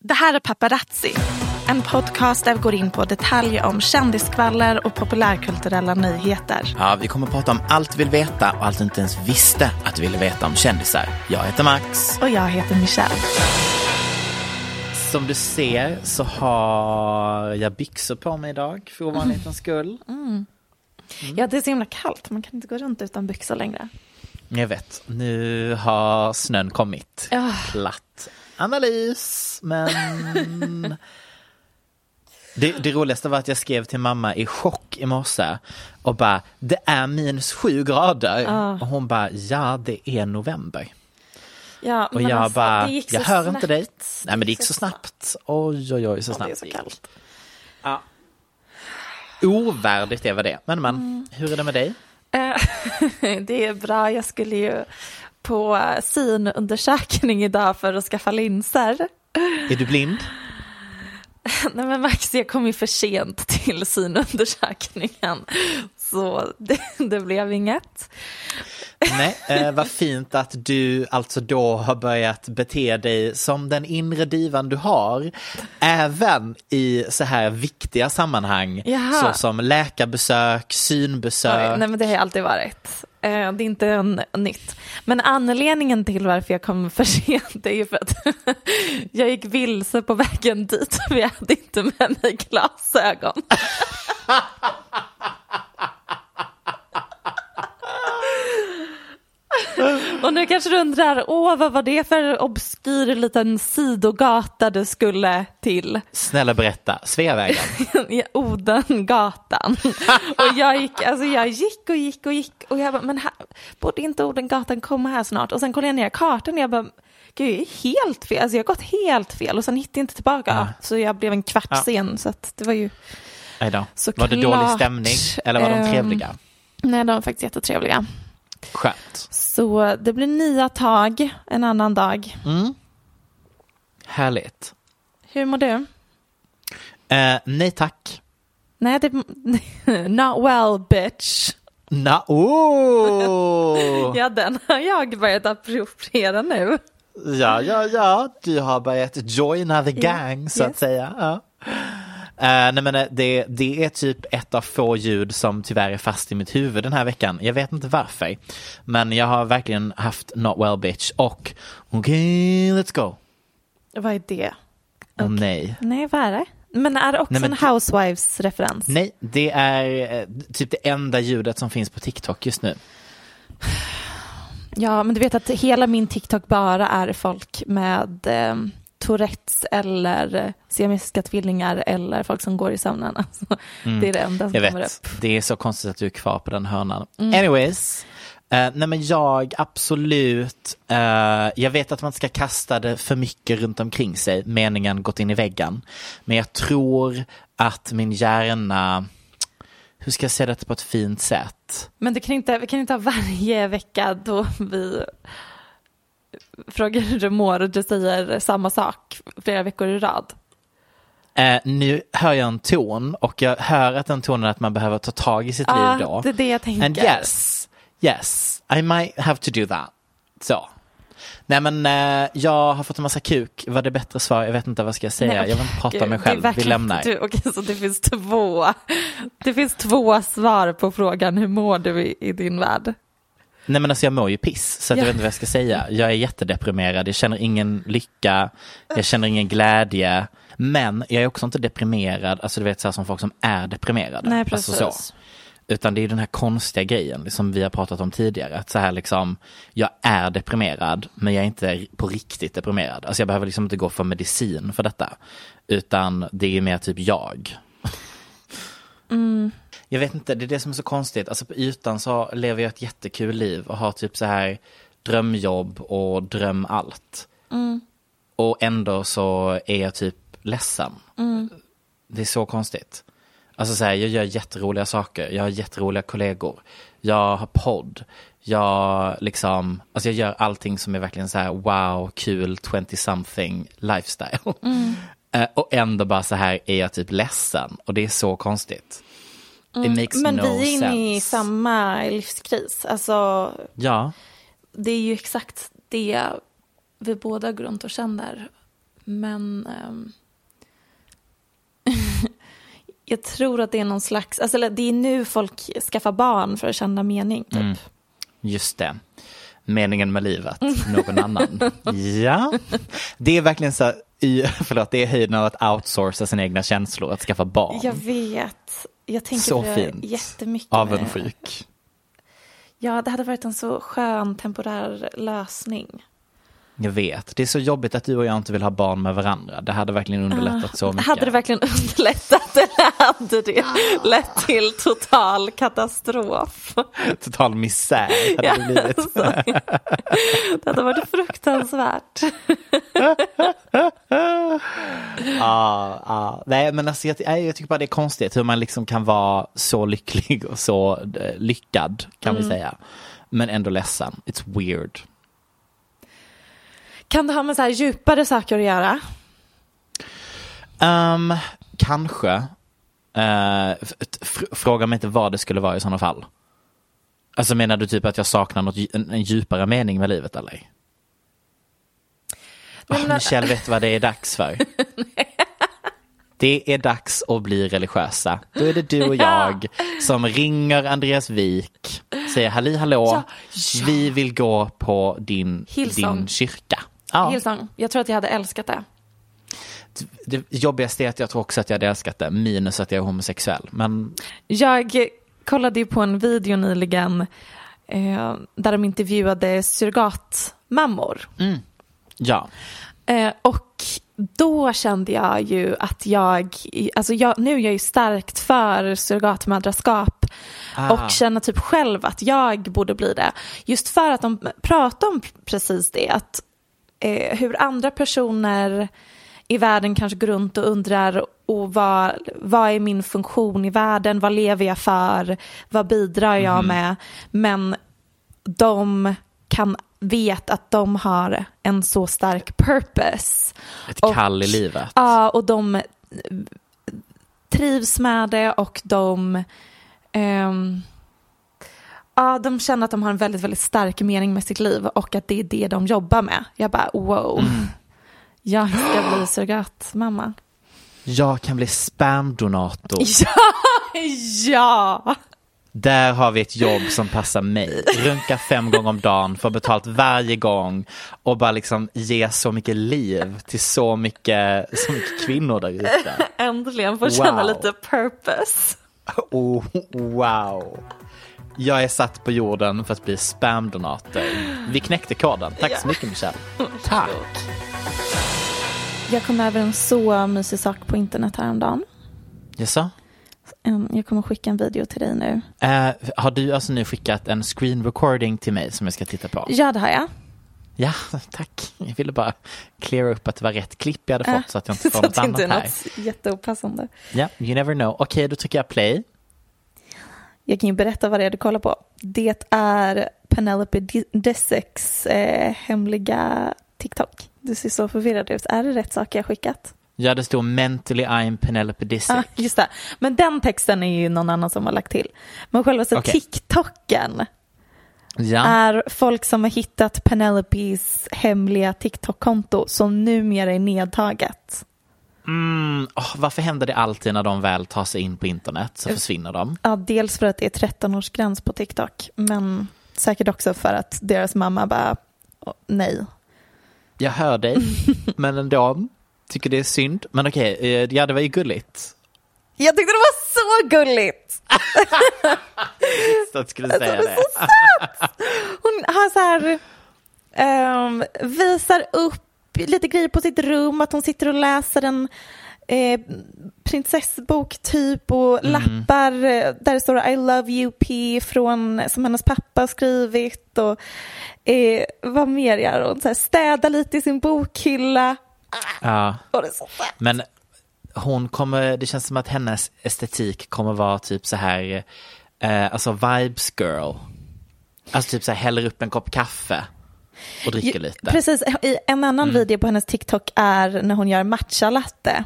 Det här är Paparazzi, en podcast där vi går in på detaljer om kändiskvaller och populärkulturella nyheter. Ja, vi kommer att prata om allt du vill veta och allt du inte ens visste att du ville veta om kändisar. Jag heter Max. Och jag heter Michelle. Som du ser så har jag byxor på mig idag för ovanlighetens skull. Ja, det är så himla kallt. Man kan inte gå runt utan byxor längre. Jag vet, nu har snön kommit. Ja. Platt analys, men... Det, det roligaste var att jag skrev till mamma i chock i morse och bara, det är minus sju grader. Och hon bara, ja det är november. Ja, Och men jag alltså, bara, jag hör snabbt. inte dig. Nej men det gick så snabbt. Oj oj oj så Ja, snabbt. det är så kallt. Ja. Ovärdigt är vad det. Men men, Mm. hur är det med dig? Eh, det är bra. Jag skulle ju på synundersökning idag för att skaffa linser. Är du blind? Nej men Max, jag kom ju för sent till synundersökningen. Så det, det blev inget. Nej, eh, vad fint att du alltså då har börjat bete dig som den inre divan du har. Även i så här viktiga sammanhang Jaha. såsom läkarbesök, synbesök. Oj, nej men det har jag alltid varit. Eh, det är inte en, nytt. Men anledningen till varför jag kom för sent är ju för att jag gick vilse på vägen dit. För jag hade inte med mig glasögon. Och nu kanske du undrar, åh vad var det för obskyr liten sidogata du skulle till? Snälla berätta, Sveavägen. i Odengatan. och jag gick, alltså jag gick och gick och gick och jag bara, men här, borde inte Odengatan komma här snart? Och sen kollade jag ner kartan och jag bara, gud jag är helt fel, alltså jag har gått helt fel och sen hittade jag inte tillbaka. Ja. Så jag blev en kvart Ja. sen så att det var ju. Såklart. Var det dålig stämning eller var de Ehm, trevliga? nej de var faktiskt jättetrevliga. Skönt. Så det blir nya tag en annan dag. Härligt. Hur mår du? Eh, nej tack. Nej, det, not well bitch. Na oh! Ja, den har jag börjat appropriera nu. Ja, ja, ja, du har börjat joina the gang så att yes. säga. Ja. Eh, nej men eh, det, det är typ ett av få ljud som tyvärr är fast i mitt huvud den här veckan. Jag vet inte varför. Men jag har verkligen haft Not Well Bitch och okej, let's go. Vad är det? Åh nej. Nej, vad är det? Men är det också Nej, men- en Housewives-referens? Nej, det är eh, typ det enda ljudet som finns på TikTok just nu. Ja, men du vet att hela min TikTok bara är folk med eh, Tourettes eller eh, siamesiska tvillingar eller folk som går i sömnen. Alltså, Det är det enda som Mm. Jag kommer vet, upp. det är så konstigt att du är kvar på den hörnan. Mm. Anyways, eh, nej men jag absolut, eh, jag vet att man ska kasta det för mycket runt omkring sig, meningen gått in i väggen. Men jag tror att min hjärna, hur ska jag säga det på ett fint sätt? Men det kan inte, vi kan inte ha varje vecka då vi frågar hur du mår och du säger samma sak flera veckor i rad. Eh, nu hör jag en ton och jag hör att den tonen är att man behöver ta tag i sitt Ja, liv då. det är det jag tänker. And yes, yes, I might have to do that. Så. Nej men eh, jag har fått en massa kuk, var det bättre svar? Jag vet inte vad ska jag säga, Nej, jag vill inte prata om mig själv, vi lämnar. Du, okej, så det finns två. Det finns två svar på frågan hur mår du i, i din värld? Nej men alltså jag mår ju piss, så Ja. jag vet inte vad jag ska säga. Jag är jättedeprimerad, jag känner ingen lycka, jag känner ingen glädje. Men jag är också inte deprimerad, alltså du vet så här som folk som är deprimerade. Nej, Alltså precis. så. Utan det är den här konstiga grejen som vi har pratat om tidigare. Att så här liksom, jag är deprimerad men jag är inte på riktigt deprimerad. Alltså jag behöver liksom inte gå för medicin för detta. Utan det är mer typ jag. Jag vet inte, det är det som är så konstigt. Alltså på ytan så lever jag ett jättekul liv och har typ så här drömjobb och dröm allt. Och ändå så är jag typ ledsen. Det är så konstigt. Alltså så här, jag gör jätteroliga saker, jag har jätteroliga kollegor, jag har podd, jag liksom, alltså jag gör allting som är verkligen så här wow, kul, 20 something lifestyle. Eh, och ändå bara så här är jag typ ledsen och det är så konstigt. It makes Men no vi är inne i samma livskris. Alltså, Ja, det är ju exakt det vi båda går runt och känner. Men ehm, jag tror att det är någon slags, alltså det är nu folk skaffar barn för att känna mening. Typ. Mm. just det. Meningen med livet, någon annan. Ja, det är verkligen så i, förlåt, det är höjden av att outsourca sina egna känslor, att skaffa barn. Jag vet. Jag tänker Så på fint. jättemycket. med- Avundsjuk. Ja, det hade varit en så skön temporär lösning. Jag vet. Det är så jobbigt att du och jag inte vill ha barn med varandra. Det hade verkligen underlättat så mycket. Hade det verkligen underlättat eller hade det lett till total katastrof? Total misär hade Ja, det blivit. alltså, det hade varit fruktansvärt. Ja, ja. Nej, men alltså, jag, jag tycker bara det är konstigt hur man liksom kan vara så lycklig och så eh, lyckad, kan Mm. vi säga. Men ändå ledsen. It's weird. Kan det ha med så här djupare saker att göra? Um, kanske. Uh, fråga mig inte vad det skulle vara i sådana fall. Alltså menar du typ att jag saknar något, en, en djupare mening med livet eller? Nej, Oh, men- Michelle vet vad det är dags för. Det är dags att bli religiösa. Då är det du och jag som ringer Andreas Wik, säger halli hallå, Ja, ja. vi vill gå på din, Hillsong. din kyrka. Ja, Hillsong, jag tror att jag hade älskat det. det jobbigaste är att jag tror också att jag hade älskat det, minus att jag är homosexuell. Men Jag kollade ju på en video nyligen eh, där de intervjuade surrogatmammor. ja, Eh, och då kände jag ju att jag, alltså jag, nu är jag ju starkt för surrogatmödraskap Ah. och känner typ själv att jag borde bli det. Just för att de pratar om precis det, att eh, hur andra personer i världen kanske går runt och undrar och vad, vad är min funktion i världen, vad lever jag för, vad bidrar jag med, men de kan vet att de har en så stark purpose. ett Och- kall i livet. Ja, och de eh, trivs med det och de ehm, Ja, de känner att de har en väldigt, väldigt stark mening med sitt liv och att det är det de jobbar med. Jag bara, wow. Jag ska bli surrogatmamma. Jag kan bli spamdonator. Ja, ja. Där har vi ett jobb som passar mig. Runka fem gånger om dagen, få betalt varje gång och bara liksom ge så mycket liv till så mycket, så mycket kvinnor där ute. Äntligen få känna Wow. lite purpose. Oh, wow. Jag är satt på jorden för att bli spamdonator. Vi knäckte koden. Tack så mycket Michelle. Tack. Jag kom över en så mysig sak på internet häromdagen. Jaså? Em, Jag kommer skicka en video till dig nu. Eh, har du alltså nu skickat en screen recording till mig som jag ska titta på? Ja, det har jag. Ja, tack. Jag ville bara cleara upp att det var rätt klipp jag hade Äh, fått så att jag inte får så något att det inte annat är här. något jätteopassande. Ja, you never know. Okej, då trycker jag play. Jag kan ju berätta vad det är du kollar på. Det är Penelope Dissecks eh, hemliga TikTok. Du ser så förvirrad ut. Är det rätt sak jag skickat? Ja, det står mentally I'm Penelope Disick. Ja, just det. Men den texten är ju någon annan som har lagt till. Men själva så Okej. TikToken ja. är folk som har hittat Penelopes hemliga TikTok-konto som numera är nedtaget. Mm, åh, varför händer det alltid när de väl tar sig in på internet så försvinner de? Ja, dels för att det är 13-årsgräns på TikTok, men säkert också för att deras mamma bara, "Åh, nej. Jag hör dig, men ändå tycker det är synd. Men okej, eh, ja det var ju gulligt. Jag tyckte det var så gulligt! Så att skulle säga det. Hon har så här, ehm, visar upp lite grejer på sitt rum, att hon sitter och läser en eh, prinsessbok typ och lappar eh, där det står I love you P från, som hennes pappa har skrivit och eh, vad mer gör hon? Så här, städa lite i sin bokhylla. Ja, så fett. men hon kommer, det känns som att hennes estetik kommer vara typ så här, eh, alltså vibes girl. Alltså typ så här häller upp en kopp kaffe och dricker lite. Precis, i en annan video på hennes TikTok är när hon gör matcha latte.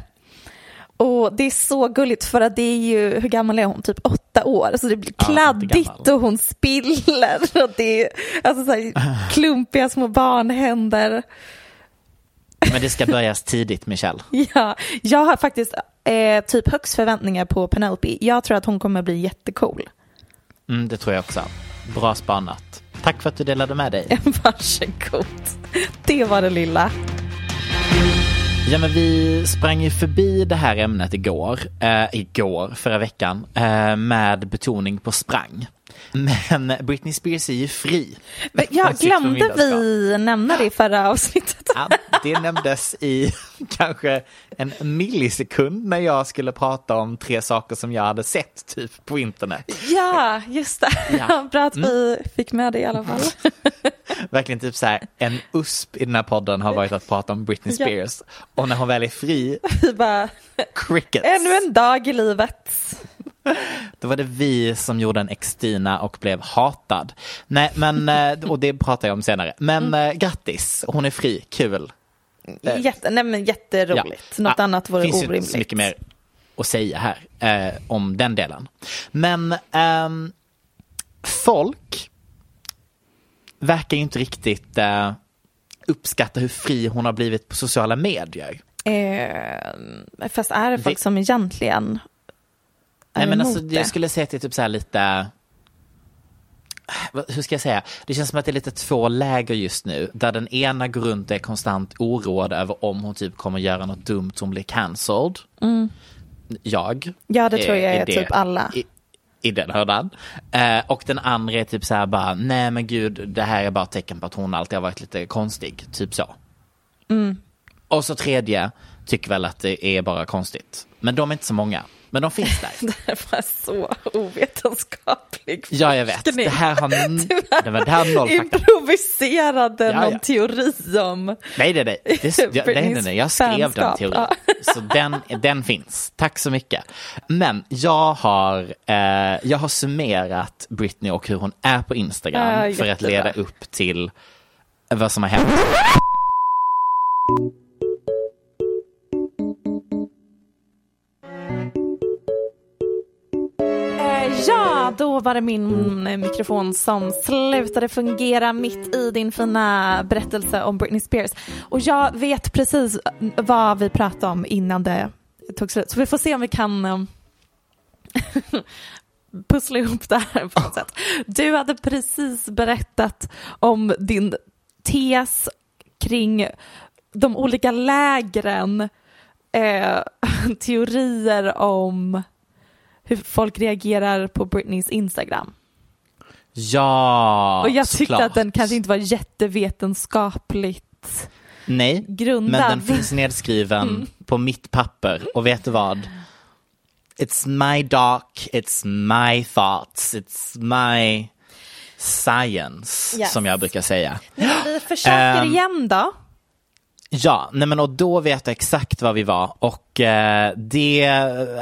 Och det är så gulligt för att det är ju, hur gammal är hon? Typ åtta år. Så det blir Ja, kladdigt jättegammal. och hon spiller. Och det är alltså så här, klumpiga små barnhänder. Men det ska börjas tidigt Michelle. Ja, jag har faktiskt eh, typ högst förväntningar på Penelope. Jag tror att hon kommer bli jättecool. Mm, det tror jag också. Bra spanat. Tack för att du delade med dig. Varsågod. Det var det lilla. Ja men vi sprang ju förbi det här ämnet igår, eh, igår, förra veckan, eh, med betoning på sprang. Men Britney Spears är ju fri. Men jag glömde vi nämna det i förra avsnittet. Ja, det nämndes i kanske en millisekund när jag skulle prata om tre saker som jag hade sett typ på internet. Ja, just det. Ja. Bra att vi fick med det i alla fall. Verkligen typ så här, en USP i den här podden har varit att prata om Britney Ja. Spears. Och när hon väl är fri, Vi bara, crickets. ännu en dag i livet. Då var det vi som gjorde en Extina och blev hatad. Nej, men, eh, och det pratar jag om senare. Men Mm. eh, grattis, hon är fri, kul. Jätte, nej men jätteroligt. Något Ja, annat vore finns orimligt. inte så mycket mer att säga här eh, om den delen. Men ehm, folk verkar ju inte riktigt eh, uppskatta hur fri hon har blivit på sociala medier. Eh, fast är det folk som egentligen Nej, men alltså, det? jag skulle säga att det är typ så lite... Vad- Hur ska jag säga? Det känns som att det är lite två läger just nu. Där den ena går runt är konstant oroad över om hon typ kommer göra något dumt som blir cancelled. Jag. Mm. Ja, det tror jag är det- typ alla. I, i den hörnan. Eh, och den andra är typ så här bara, nej men gud, det här är bara tecken på att hon alltid har varit lite konstig. Typ så. Mm. Och så tredje tycker väl att det är bara konstigt. Men de är inte så många. Men de finns där. Det var så ovetenskaplig Ja, jag vet. forskning. Det här har, det var, det här noll. Improviserade Ja, någon ja. teori om... Nej, nej, nej. Det, jag, nej, nej, nej. Jag skrev den teorin. ja. Så den, den finns. Tack så mycket. Men jag har, eh, jag har summerat Britney och hur hon är på Instagram Ja, för att leda upp till vad som har hänt. Ja, då var det min eh, mikrofon som slutade fungera mitt i din fina berättelse om Britney Spears. Och jag vet precis eh, vad vi pratade om innan det tog slut. Så vi får se om vi kan eh, pussla ihop det här på något sätt. Du hade precis berättat om din tes kring de olika lägren, eh, teorier om hur folk reagerar på Britneys Instagram. Ja, Och jag tyckte såklart. att den kanske inte var jättevetenskapligt Nej, grundad. men den finns nedskriven Mm. på mitt papper. Och vet du vad? It's my doc, it's my thoughts, it's my science, Yes. som jag brukar säga. Nej, vi försöker Ehm, igen då. Ja, nej men och då vet jag exakt var vi var. Och eh, det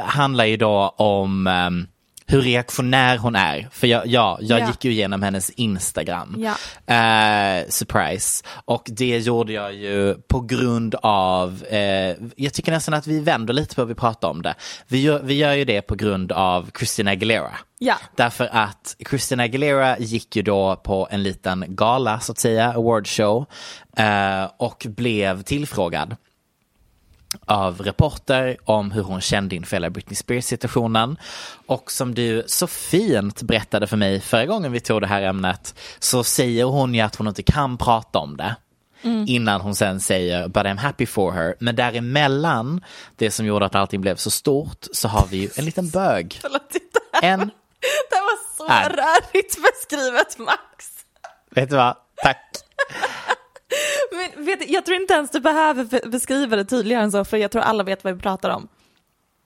handlar ju då om ehm, hur reaktionär hon är. För jag, ja, jag Ja. gick ju igenom hennes Instagram. Ja. Eh, surprise. Och det gjorde jag ju på grund av, eh, jag tycker nästan att vi vänder lite på hur vi pratar om det. Vi gör, vi gör ju det på grund av Christina Aguilera. Ja. Därför att Christina Aguilera gick ju då på en liten gala, så att säga, awardshow, eh, och blev tillfrågad av reporter om hur hon kände inför hela Britney Spears-situationen. Och som du så fint berättade för mig förra gången vi tog det här ämnet så säger hon ju att hon inte kan prata om det. Innan hon sen säger but I'm happy for her. Men däremellan, det som gjorde att allting blev så stort, så har vi ju en liten bög. En, Det var så Här. rörigt beskrivet Max. vet du vad, tack. Men vet, du, jag tror inte ens du behöver beskriva det tydligare än så, för jag tror alla vet vad vi pratar om.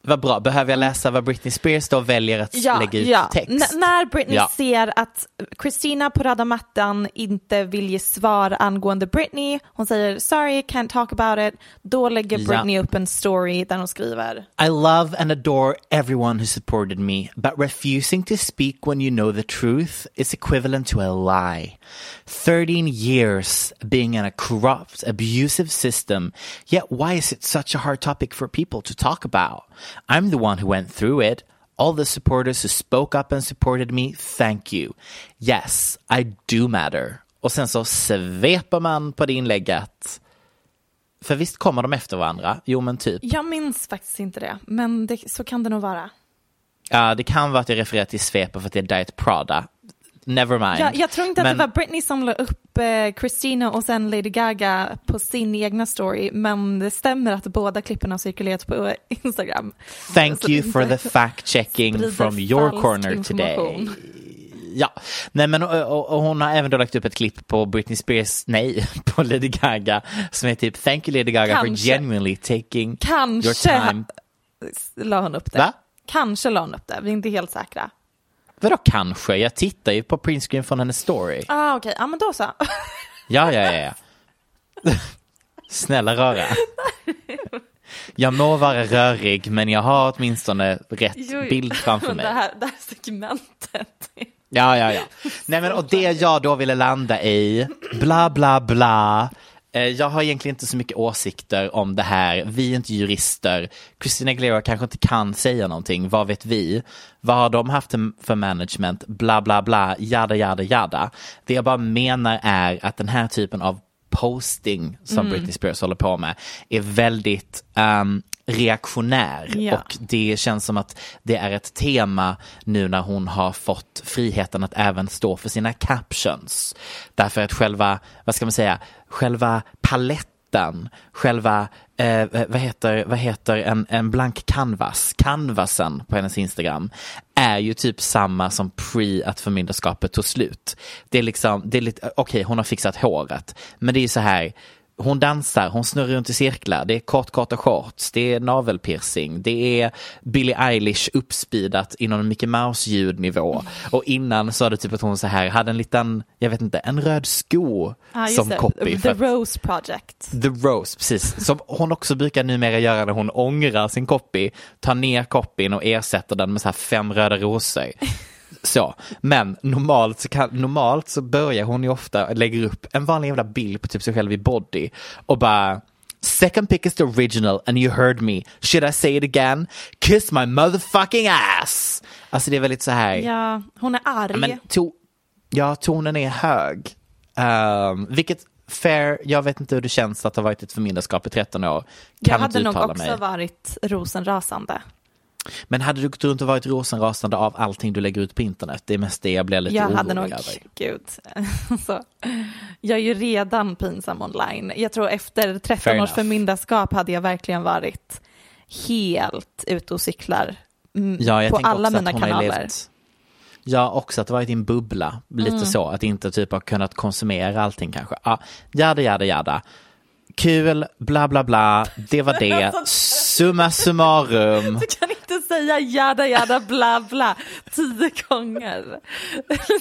Vad bra, behöver jag läsa vad Britney Spears då väljer att lägga ut text? N- när Britney Ja. ser att Christina på röda mattan inte vill ge svar angående Britney, hon säger sorry, can't talk about it, då lägger Ja. Britney upp en story där hon skriver I love and adore everyone who supported me, but refusing to speak when you know the truth is equivalent to a lie. 13 years being in a corrupt, abusive system, yet why is it such a hard topic for people to talk about? I'm the one who went through it. All the supporters who spoke up and supported me, thank you. Yes, I do matter. Och sen så sveper man på det inlägget. För visst kommer de efter varandra? Jo men typ. Jag minns faktiskt inte det, men det, så kan det nog vara. Ja, det kan vara att jag refererar till sveper för att det är Diet Prada. Never mind. Jag, jag tror inte att Men- det var Britney som la upp eh, Christina och sen Lady Gaga på sin egna story, men det stämmer att båda klippen har cirkulerat på Instagram. Thank Så you for the fact checking from your corner today. Ja, nej men och, och, och hon har även då lagt upp ett klipp på Britney Spears, nej, på Lady Gaga som är typ Thank you Lady Gaga for Kanske. genuinely taking your Kanske time. la hon upp det. Va? Kanske la hon upp det, vi är inte helt säkra. Vadå kanske? Jag tittar ju på printscreen från hennes story. Ah, Okej, ja men då så. Ja, ja, ja. Snälla röra. Jag må vara rörig men jag har åtminstone rätt Jo, jo. bild framför mig. Det här, det här segmentet. Ja, ja, ja. Nej, men och det jag då ville landa i, bla, bla, bla. Eh, Jag har egentligen inte så mycket åsikter om det här. Vi är inte jurister. Christina Aguilera kanske inte kan säga någonting. Vad vet vi? Vad har de haft för management? Bla, bla, bla. Jada, jada, jada. Det jag bara menar är att den här typen av posting som Britney Spears håller på med är väldigt ehm, reaktionär Ja. och det känns som att det är ett tema nu när hon har fått friheten att även stå för sina captions. Därför att själva, vad ska man säga, själva paletten, själva, eh, vad heter, vad heter en, en blank canvas, canvasen på hennes Instagram är ju typ samma som pre att förmyndarskapet tog slut. Det är liksom, det är lite, okej hon har fixat håret, men det är ju så här, hon dansar, hon snurrar runt i cirklar, det är kort, korta shorts, det är navelpiercing, det är Billie Eilish uppspeedat inom Mickey Mouse ljudnivå. Och innan så var det typ att hon så här hade en liten, jag vet inte, en röd sko Ah, som det. copy. The Rose Project. The Rose, precis. Som hon också brukar numera göra när hon ångrar sin copy. Tar ner copyn och ersätter den med så här fem röda rosor. Så, men normalt så, kan, normalt så börjar hon ju ofta lägga upp en vanlig jävla bild på typ sig själv i body och bara Second pick is the original and you heard me. Should I say it again? Kiss my motherfucking ass! Alltså det är väldigt så här. Ja, hon är arg. Men to ja, tonen är hög. Um, vilket fair, jag vet inte hur det känns att ha varit ett förmyndarskap i 13 år. jag Kan hade inte nog också mig. varit rosenrasande. Men hade du gått runt och varit rosenrasande av allting du lägger ut på internet? Det är mest det jag blir lite Jag orolig hade nog, över. gud. så, jag är ju redan pinsam online. Jag tror efter 13 Fair års förmyndarskap hade jag verkligen varit helt ute och cyklar mm, Ja, jag på alla mina kanaler. levt. Ja, också att det varit i en bubbla. Lite Mm. så, att inte typ ha kunnat konsumera allting kanske. Ja, jada, jada, jada. Kul, bla, bla, bla. Det var det. Summa summarum. Du kan säga jada jada bla bla tio gånger.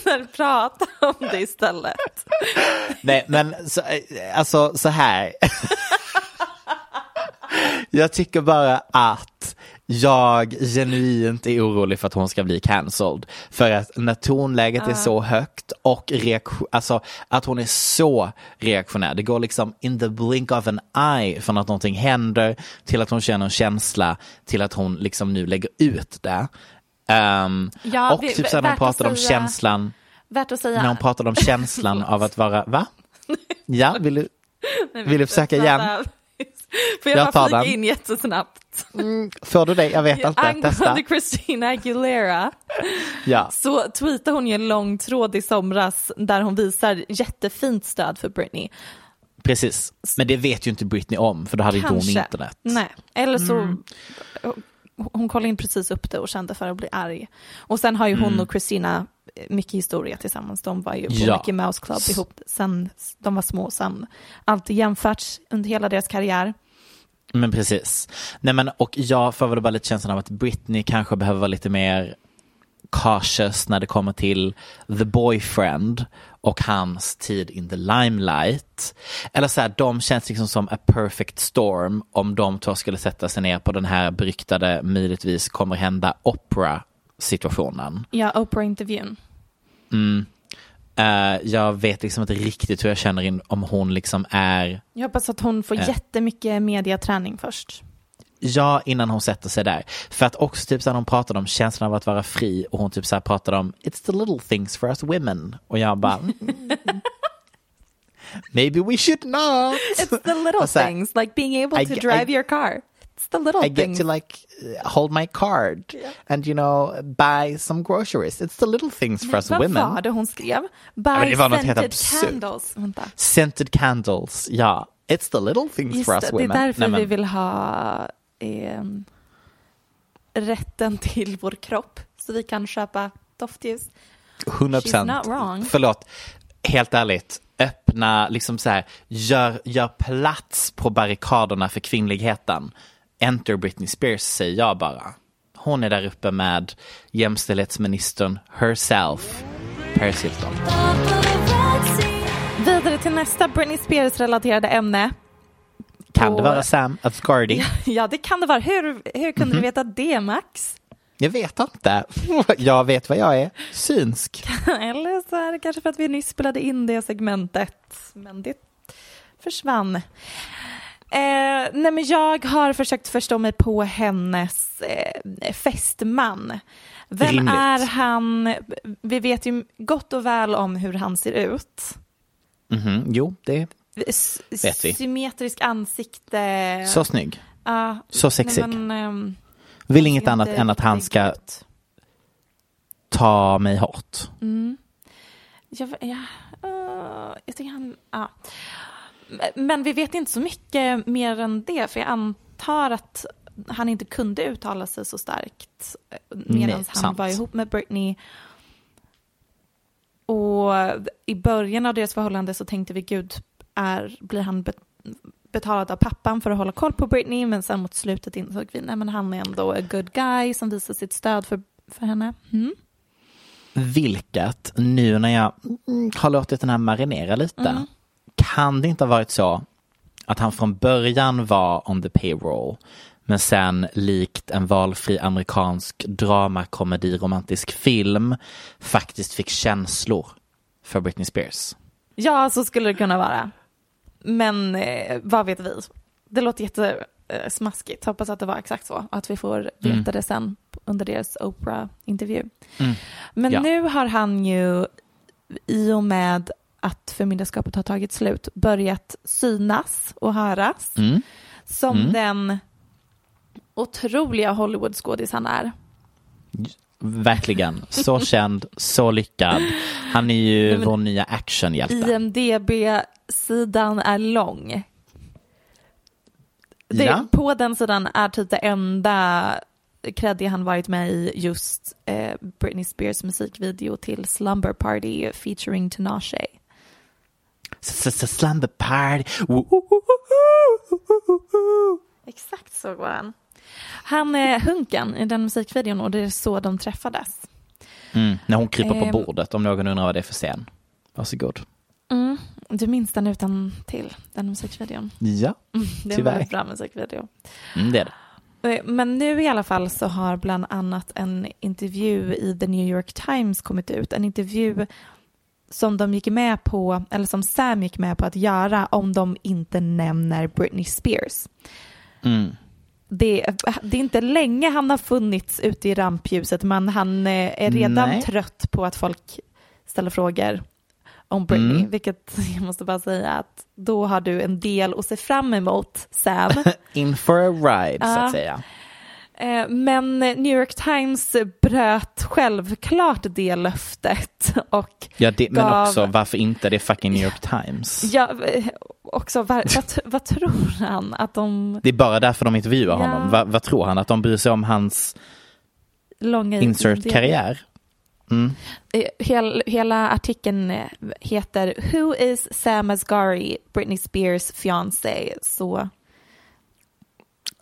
När du pratar om det istället. Nej, men så, eh, alltså så här. Jag tycker bara att jag genuint är orolig för att hon ska bli cancelled. För att när tonläget är så högt och reaktion, alltså att hon är så reaktionär. Det går liksom in the blink of an eye från att någonting händer till att hon känner en känsla till att hon liksom nu lägger ut det. Um, Ja, och vi- typ när hon pratade om känslan, Värt att säga. när hon pratade om känslan av att vara, va? Ja, vill du, vill du försöka igen? Får jag, Jag bara flika den. in jättesnabbt? Får du det? Jag vet inte, testa. Angående Christina Aguilera Ja. så tweetade hon ju en lång tråd i somras där hon visar jättefint stöd för Britney. Precis, men det vet ju inte Britney om för då hade inte hon Kanske. internet. Nej, eller så Mm. hon kollade in precis upp det och kände för att bli arg. Och sen har ju hon och Christina mycket historia tillsammans. De var ju på Mm. Ja. Mickey Mouse Club ihop sen de var små. Sen alltid jämförts under hela deras karriär. Men precis. Nej men och jag får väl bara lite känslan av att Britney kanske behöver vara lite mer cautious när det kommer till the boyfriend och hans tid in the limelight. Eller så här, de känns liksom som a perfect storm om de två skulle sätta sig ner på den här beryktade möjligtvis kommer hända opera situationen. Ja, Oprah-intervjun. Eh, jag vet liksom inte riktigt hur jag känner in om hon liksom är Jag hoppas att hon får Ja. jättemycket mediaträning först. Ja, innan hon sätter sig där. För att också typ så här, hon pratade om känslan av att vara fri och hon typ så här pratade om it's the little things for us women. Och jag bara mm, maybe we should not. It's the little här, things, like being able to drive I- your car. It's the little I get things. to like hold my card and you know buy some groceries. It's the little things for us Vad women. var det hon skrev? men Buy det var något helt scented candles. Vänta. Scented candles, ja. It's the little things Just for us det, det är women. därför Nej, men- vi vill ha ehm, rätten till vår kropp. Så vi kan köpa doftljus. 100 She's not wrong. Förlåt, helt ärligt. Öppna, liksom så här, gör, gör plats på barrikaderna för kvinnligheten. Enter Britney Spears, säger jag bara. Hon är där uppe med jämställdhetsministern herself, Paris Hilton. Vidare till nästa Britney Spears-relaterade ämne. Kan Och- det vara Sam Asghari? Ja, det kan det vara. Hur, hur kunde Mhm. du veta det, Max? Jag vet inte. Jag vet vad jag är. Synsk. Eller så är det kanske för att vi nyss spelade in det segmentet. Men det försvann. Eh, nej men jag har försökt förstå mig på hennes eh, fästman. Vem Rimligt. är han? Vi vet ju gott och väl om hur han ser ut. Mhm, Jo, det S- Vet vi. Symmetrisk ansikte. så snygg. Ja, Så sexig. ehm, Vill inget annat än att han ska ut. ta mig hårt. Jag, ja, eh, jag tycker han, ja. Men vi vet inte så mycket mer än det, för jag antar att han inte kunde uttala sig så starkt eh, medan han sant. var ihop med Britney. Och i början av deras förhållande så tänkte vi, gud, är, blir han be- betalad av pappan för att hålla koll på Britney? Men sen mot slutet insåg vi, nej men han är ändå a good guy som visar sitt stöd för, för henne. Mm. Vilket, nu när jag mm, har låtit den här marinera lite, Mm. Kan det inte ha varit så att han från början var on the payroll, men sen likt en valfri amerikansk dramakomedi romantisk film faktiskt fick känslor för Britney Spears. Ja, så skulle det kunna vara. Men eh, vad vet vi? Det låter jättesmaskigt. Hoppas att det var exakt så. och Att vi får veta Mm. det sen under deras Oprah-intervju. Mm. Men Ja. nu har han ju i och med att förmyndarskapet har tagit slut börjat synas och höras Mm. som Mm. den otroliga Hollywoodskådis han är. Verkligen, så känd, så lyckad. Han är ju Nej, vår nya actionhjälte. IMDB-sidan är lång. Det, Ja. På den sidan är typ det enda creddy han varit med i just eh, Britney Spears musikvideo till Slumber Party featuring Tinashe. Slumber party. Exakt så går han. Han är Hunkan i den musikvideon och det är så de träffades. Mm, när hon kryper på Ehm. bordet, om någon undrar vad det är för scen. Varsågod. Mm. Du minns den utan till den musikvideon. Ja, Mm, det är en väldigt bra musikvideo. mm, det är det. Eh, Men nu i alla fall så har bland annat en intervju i The New York Times kommit ut. En intervju som de gick med på, eller som Sam gick med på att göra om de inte nämner Britney Spears. Mm. Det, det är inte länge han har funnits ute i rampljuset men han eh, är redan Nej. trött på att folk ställer frågor om Britney. Mm. Vilket jag måste bara säga att då har du en del att se fram emot Sam. In for a ride, så Ja. att säga. Eh, Men New York Times bröt självklart det löftet och Ja, det, men gav- också varför inte? Det är fucking New York Times. Ja, eh, också vad, vad, vad tror han att de Det är bara därför de intervjuar Ja. honom. Va, vad tror han? Att de bryr sig om hans långa insert-karriär? Mm. Eh, Hel, hela artikeln heter Who is Sam Asghari, Britney Spears fiancé? Så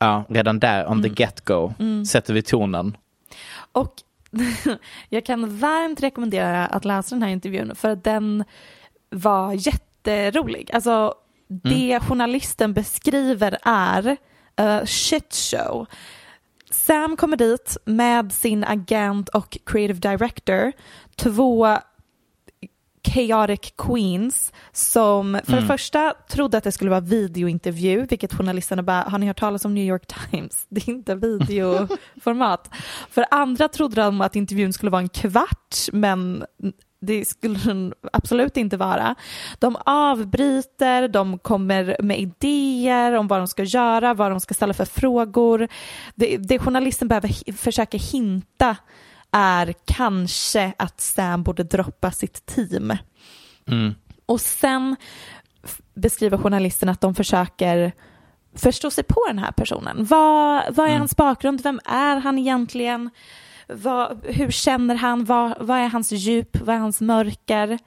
Ja, redan där, on Mm. the get-go, sätter vi tonen. Och jag kan varmt rekommendera att läsa den här intervjun för att den var jätterolig. Alltså det journalisten beskriver är a shit show. Sam kommer dit med sin agent och creative director, två chaotic queens som för det första trodde att det skulle vara videointervju, vilket journalisterna bara, har ni hört talas om New York Times? Det är inte videoformat. för andra trodde de att intervjun skulle vara en kvart, men det skulle den absolut inte vara. De avbryter, de kommer med idéer om vad de ska göra, vad de ska ställa för frågor. Det, det journalisten behöver försöka hinta är kanske att Sam borde droppa sitt team. Mm. Och sen beskriver journalisten att de försöker förstå sig på den här personen. Vad, vad är hans bakgrund? Vem är han egentligen? Vad, hur känner han? Vad, vad är hans djup? Vad är hans mörker?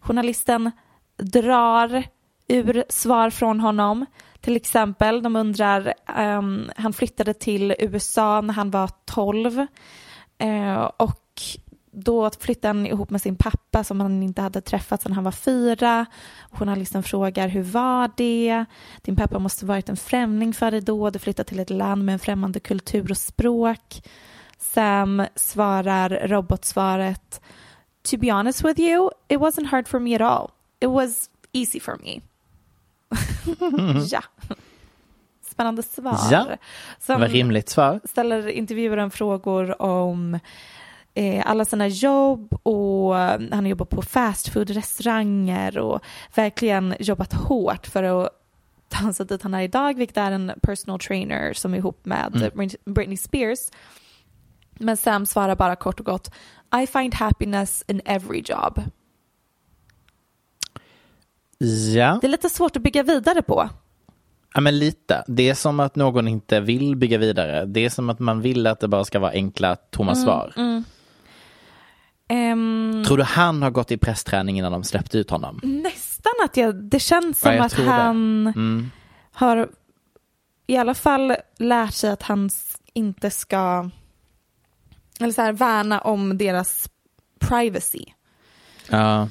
Journalisten drar ur svar från honom. Till exempel, de undrar, ehm, han flyttade till USA när han var 12 eh, Eh, och då flyttade han ihop med sin pappa som han inte hade träffat sedan han var fyra. Journalisten frågar hur var det? Din pappa måste varit en främling för dig då. Du flyttade till ett land med en främmande kultur och språk. Sam svarar robotsvaret To be honest with you, it wasn't hard for me at all. It was easy for me. ja. Spännande svar. Ja, Sen Vad rimligt svar. ställer intervjuaren frågor om eh, alla sina jobb och eh, han har jobbat på fastfood-restauranger och verkligen jobbat hårt för att ta sig dit han är idag, vilket är en personal trainer som är ihop med Mm. Brit- Britney Spears. Men Sam svarar bara kort och gott I find happiness in every job. Ja. Det är lite svårt att bygga vidare på. Ja, men lite. Det är som att någon inte vill bygga vidare. Det är som att man vill att det bara ska vara enkla, tomma Mm, svar. Ehm, Tror du han har gått i pressträning innan de släppte ut honom? nästan att jag, det känns som Ja, att han Mm. har i alla fall lärt sig att han inte ska eller så här, värna om deras privacy. Ja.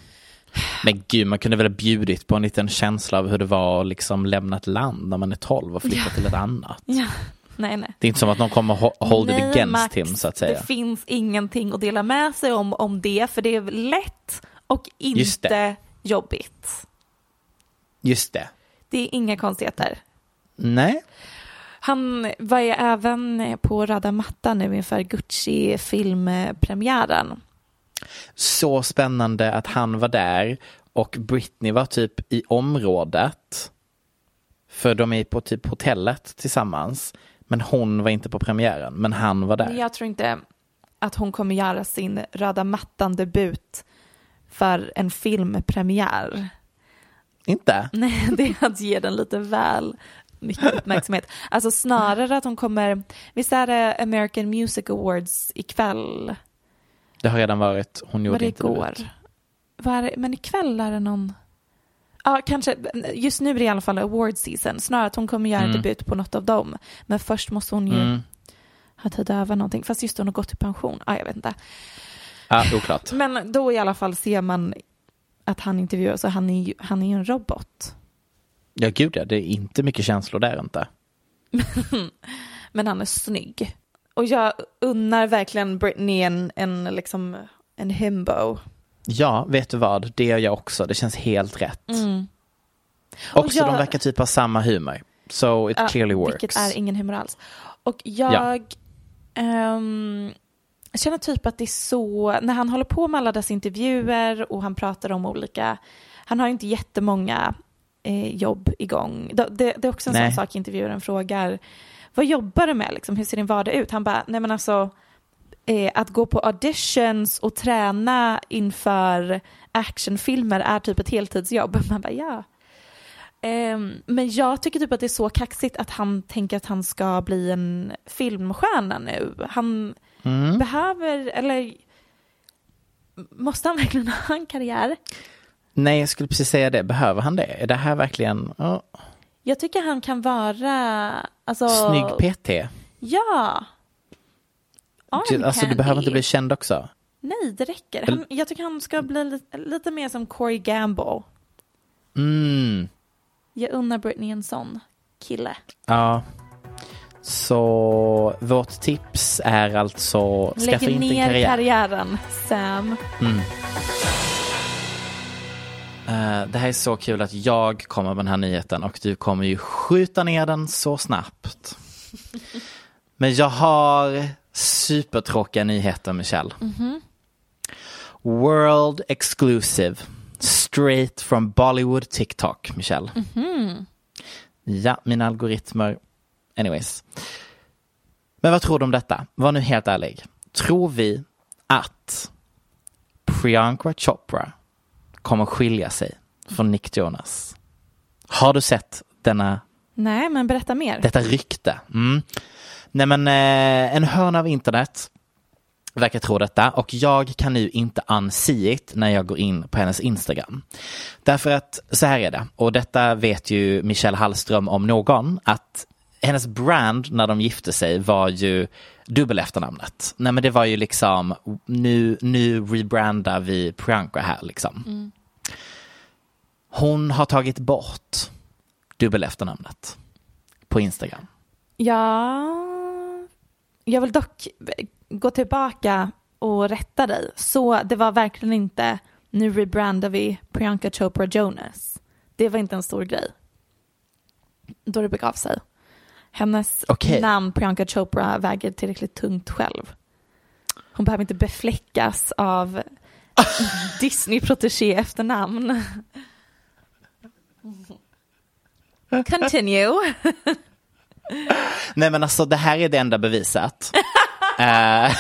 Men gud, man kunde väl ha bjudit på en liten känsla av hur det var att liksom lämna ett land när man är 12 och flytta till ett annat. Ja. Nej, nej. Det är inte som att någon kommer ho- hold it against Max, him så att säga. Det finns ingenting att dela med sig om, om det, för det är lätt och inte jobbigt. Just det. Det är inga konstigheter. Nej. Han var ju även på röda mattan nu inför Gucci-filmpremiären. Så spännande att han var där och Britney var typ i området. För de är på typ hotellet tillsammans. Men hon var inte på premiären, men han var där. Jag tror inte att hon kommer göra sin röda mattan-debut för en filmpremiär. Inte? Nej, det är att ge den lite väl mycket uppmärksamhet. Alltså snarare att hon kommer, visst är det American Music Awards ikväll? Det har redan varit, hon Var gjorde det inte igår? det? Men ikväll är det någon, ja kanske, just nu är det i alla fall award season, snarare att hon kommer göra Mm. debut på något av dem. Men först måste hon ju Mm. ha tid över någonting, fast just hon har gått i pension, ah, jag vet inte. Ja, oklart. Men då i alla fall ser man att han intervjuas och han är ju, han är ju en robot. Ja, gud ja, det är inte mycket känslor där inte. Men han är snygg. Och jag unnar verkligen Britney en, en, liksom, en himbo. Ja, vet du vad? Det gör jag också. Det känns helt rätt. Mm. Och Också, jag- de verkar typ ha samma humor. So it Ja, clearly works. Vilket är ingen humor alls. Och jag ehm, känner typ att det är så, när han håller på med alla dessa intervjuer och han pratar om olika, han har inte jättemånga eh, jobb igång. Det, det, det är också en Nej. sån sak intervjuaren frågar, vad jobbar du med liksom? Hur ser din vardag ut? Han bara, nej men alltså, eh, att gå på auditions och träna inför actionfilmer är typ ett heltidsjobb. Man bara, ja. Ehm, men jag tycker typ att det är så kaxigt att han tänker att han ska bli en filmstjärna nu. Han Mm. behöver, eller måste han verkligen ha en karriär? Nej, jag skulle precis säga det. Behöver han det? Är det här verkligen oh, Jag tycker han kan vara, alltså... snygg PT? Ja. Arm Alltså du candy. behöver inte bli känd också. Nej, det räcker. Han, jag tycker han ska bli lite, lite mer som Corey Gamble. Mm. Jag unnar Britney en sån kille. Ja. Så vårt tips är alltså skaffa Lägg inte ner karriär. karriären, Sam. Eh, det här är så kul att jag kommer med den här nyheten och du kommer ju skjuta ner den så snabbt. Men jag har supertråkiga nyheter Michelle. World exclusive. Straight from Bollywood TikTok, Michelle. Ja, mina algoritmer. Anyways. Men vad tror du om detta? Var nu helt ärlig. Tror vi att Priyanka Chopra kommer skilja sig från Nick Jonas? Har du sett denna, Nej, men berätta mer. detta rykte? Mm. Nej men eh, en hörna av internet verkar tro detta och jag kan nu inte unsee it när jag går in på hennes Instagram. Därför att så här är det, och detta vet ju Michelle Hallström om någon, att hennes brand när de gifte sig var ju dubbel efternamnet. Nej men det var ju liksom, nu, nu rebrandar vi Priyanka här liksom. Hon har tagit bort dubbel efternamnet på Instagram. Ja, jag vill dock gå tillbaka och rätta dig. Så det var verkligen inte nu rebrandar vi Priyanka Chopra Jonas. Det var inte en stor grej. Då det begav sig. Hennes Okej. namn Priyanka Chopra väger tillräckligt tungt själv. Hon behöver inte befläckas av Disney-protegé efternamn. Continue. Nej men alltså det här är det enda beviset. Eh,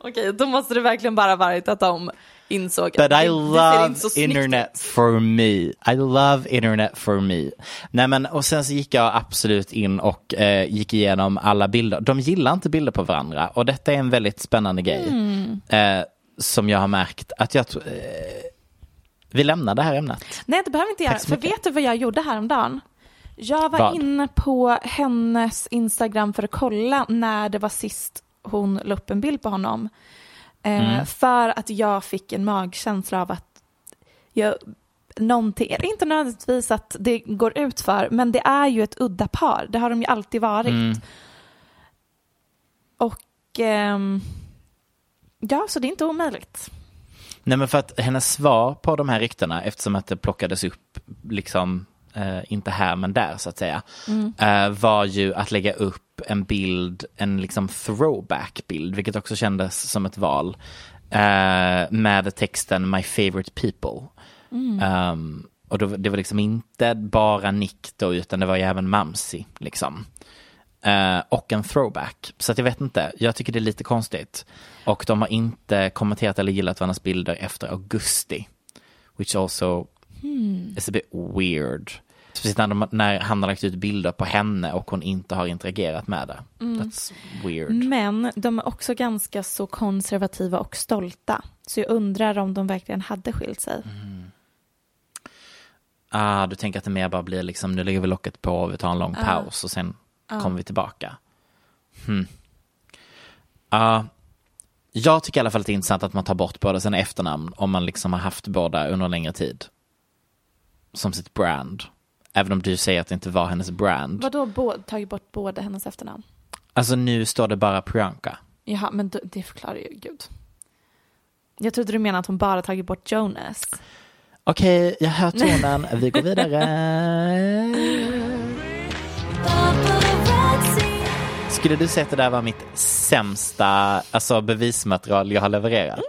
Okej, då måste det verkligen bara varit att de insåg But att I det, det love snyggt internet ut. for me. I love internet for me. Nej men och sen så gick jag absolut in och eh, gick igenom alla bilder. De gillar inte bilder på varandra och detta är en väldigt spännande grej. Mm. Eh, som jag har märkt att jag eh, vi lämnar det här ämnet. Nej, det behöver vi inte göra. För vet du vad jag gjorde häromdagen? Jag var Vad? inne på hennes Instagram för att kolla när det var sist hon la upp en bild på honom. Eh, Mm. För att jag fick en magkänsla av att jag, någonting, inte nödvändigtvis att det går ut för, men det är ju ett udda par. Det har de ju alltid varit. Mm. Och ehm, ja, så det är inte omöjligt. Nej men för att hennes svar på de här ryktena eftersom att det plockades upp liksom eh, inte här men där så att säga eh, var ju att lägga upp en bild, en liksom throwback bild vilket också kändes som ett val eh, med texten My favorite people. Ehm, och då, det var liksom inte bara Nick då utan det var ju även Mamsi liksom. Eh, och en throwback. Så att jag vet inte, jag tycker det är lite konstigt. Och de har inte kommenterat eller gillat varandras bilder efter augusti. Which also is a bit weird. Speciellt när, de, när han har lagt ut bilder på henne och hon inte har interagerat med det. That's weird. Men de är också ganska så konservativa och stolta. Så jag undrar om de verkligen hade skilt sig. Ah, du tänker att det mer bara blir liksom, nu lägger vi locket på vi tar en lång paus och sen kommer vi tillbaka. Hmm. Ah, jag tycker i alla fall att det är intressant att man tar bort båda sina efternamn om man liksom har haft båda under en längre tid. Som sitt brand. Även om du säger att det inte var hennes brand. Vadå bo- tagit bort båda hennes efternamn? Alltså nu står det bara Priyanka. Jaha, men d- det förklarar ju Gud. Jag trodde du menade att hon bara tagit bort Jonas. Okej, jag hör tonen. Vi går vidare. Skulle du säga att det där var mitt sämsta alltså bevismaterial jag har levererat?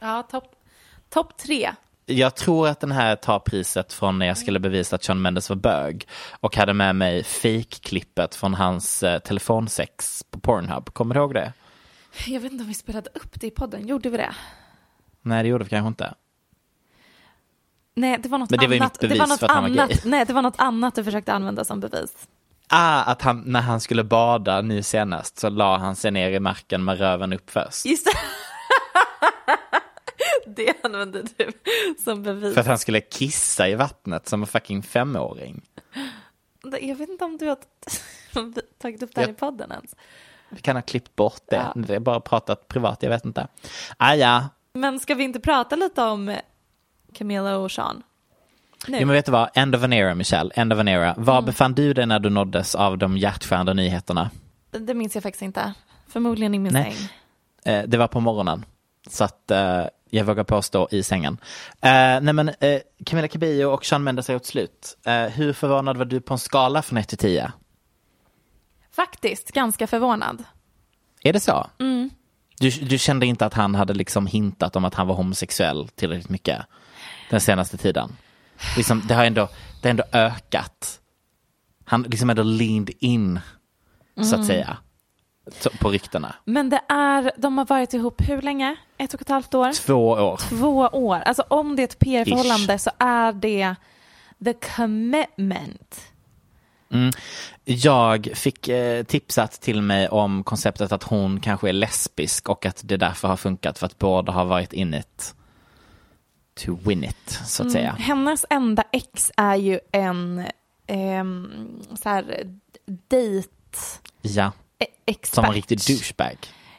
Ja, topp top tre. Jag tror att den här tar priset från när jag skulle bevisa att Sean Mendes var bög och hade med mig fake-klippet från hans eh, telefonsex på Pornhub. Kommer du ihåg det? Jag vet inte om vi spelade upp det i podden. Gjorde vi det? Nej, det gjorde vi kanske inte. Nej, det var något Men det annat. det var något annat. Nej, det var något annat du försökte använda som bevis. Ah, att han, när han skulle bada nu senast så la han sig ner i marken med röven upp först. Just det. det använde du som bevis. För att han skulle kissa i vattnet som en fucking femåring. Jag vet inte om du har tagit upp det här Jag- i podden ens. Vi kan ha klippt bort det. Ja. Det är bara pratat privat, jag vet inte. Ah, ja. Men ska vi inte prata lite om Camilla och Sean? Nu. Jo, men vet du vad? End of an era, Michelle. End of an era. Var Mm. befann du dig när du nåddes av de hjärtskärande nyheterna? Det minns jag faktiskt inte. Förmodligen i min säng. Eh, det var på morgonen. Så att eh, jag vågar påstå i sängen. Eh, nej men eh, Camilla Cabello och Sean Mendes har gjort slut. Eh, hur förvånad var du på en skala från 1 till 10? Faktiskt ganska förvånad. Är det så? Mm. Du, du kände inte att han hade liksom hintat om att han var homosexuell tillräckligt mycket den senaste tiden? Liksom, det har ändå, det har ändå ökat. Han liksom ändå leaned in, så Mm. att säga, så- på ryktena. Men det är, de har varit ihop hur länge? Ett och ett halvt år? Två år. Två år. Alltså om det är ett PR-förhållande så är det the commitment. Jag fick eh, tipsat till mig om konceptet att hon kanske är lesbisk och att det därför har funkat för att båda har varit in it to win it, så att säga. Hennes enda ex är ju en ehm, så här dejt Ja, expert. som en riktig douchebag.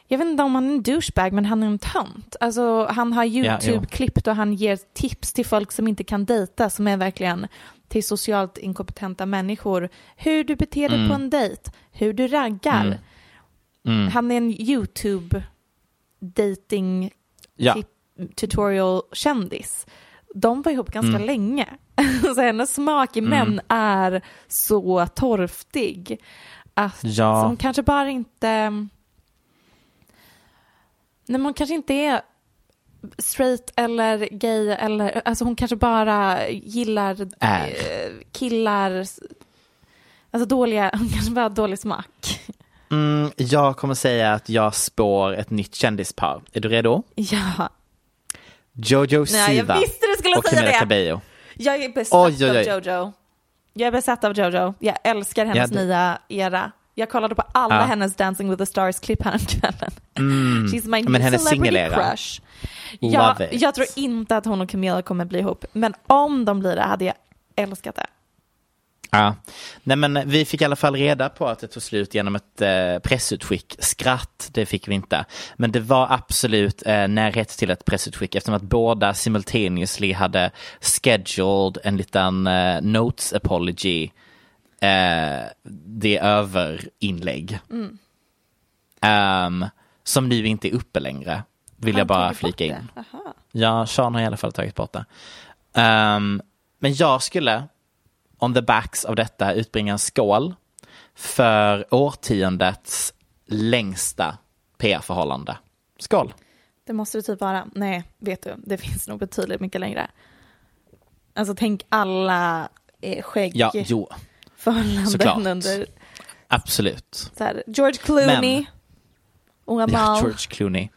Jag vet inte om han är en douchebag men han är en tönt. Alltså han har jo. YouTube-klipp och han ger tips till folk som inte kan dejta som är verkligen till socialt inkompetenta människor. Hur du beter dig på en dejt, hur du raggar. Mm. Han är en YouTube dating Ja. tutorial kändis. De var ihop ganska Mm. länge. så hennes smak i män är så torftig. Att Ja. som kanske bara inte... Nej, hon kanske inte är straight eller gay eller alltså hon kanske bara gillar Är. eh, killar alltså dåliga, hon kanske bara har dålig smak. Mm, jag kommer säga att jag spår ett nytt kändispar. Är du redo? Ja, Jojo Nej, jag Siva visste du skulle och säga Camila det. Cabello. jag är besatt Oj, oj, oj. av Jojo. Jag är besatt av Jojo. Jag älskar hennes Ja, nya era. Jag kollade på alla Ja. hennes Dancing with the Stars-klipp häromkvällen. She's my Men hennes celebrity crush. Ja, Love it. jag tror inte att hon och Camilla kommer bli ihop. Men om de blir det hade jag älskat det. Ja. Nej, men vi fick i alla fall reda på att det tog slut genom ett eh, pressutskick. Skratt, det fick vi inte. Men det var absolut eh, närhet till ett pressutskick eftersom att båda simultaneously hade scheduled en liten eh, notes apology. Eh, det är över inlägg. Ehm, som nu inte är uppe längre. Vill jag Han bara tagit bort flika in. Aha. Ja, Sean har i alla fall tagit bort det. Ehm, men jag skulle, on the backs av detta, utbringa en skål för årtiondets längsta PR-förhållande. Skål! Det måste det typ vara. Nej, vet du, det finns nog betydligt mycket längre. Alltså tänk alla eh, skägg Ja, jo, förhållanden under absolut. här, George Clooney Men- och Ja. George Clooney.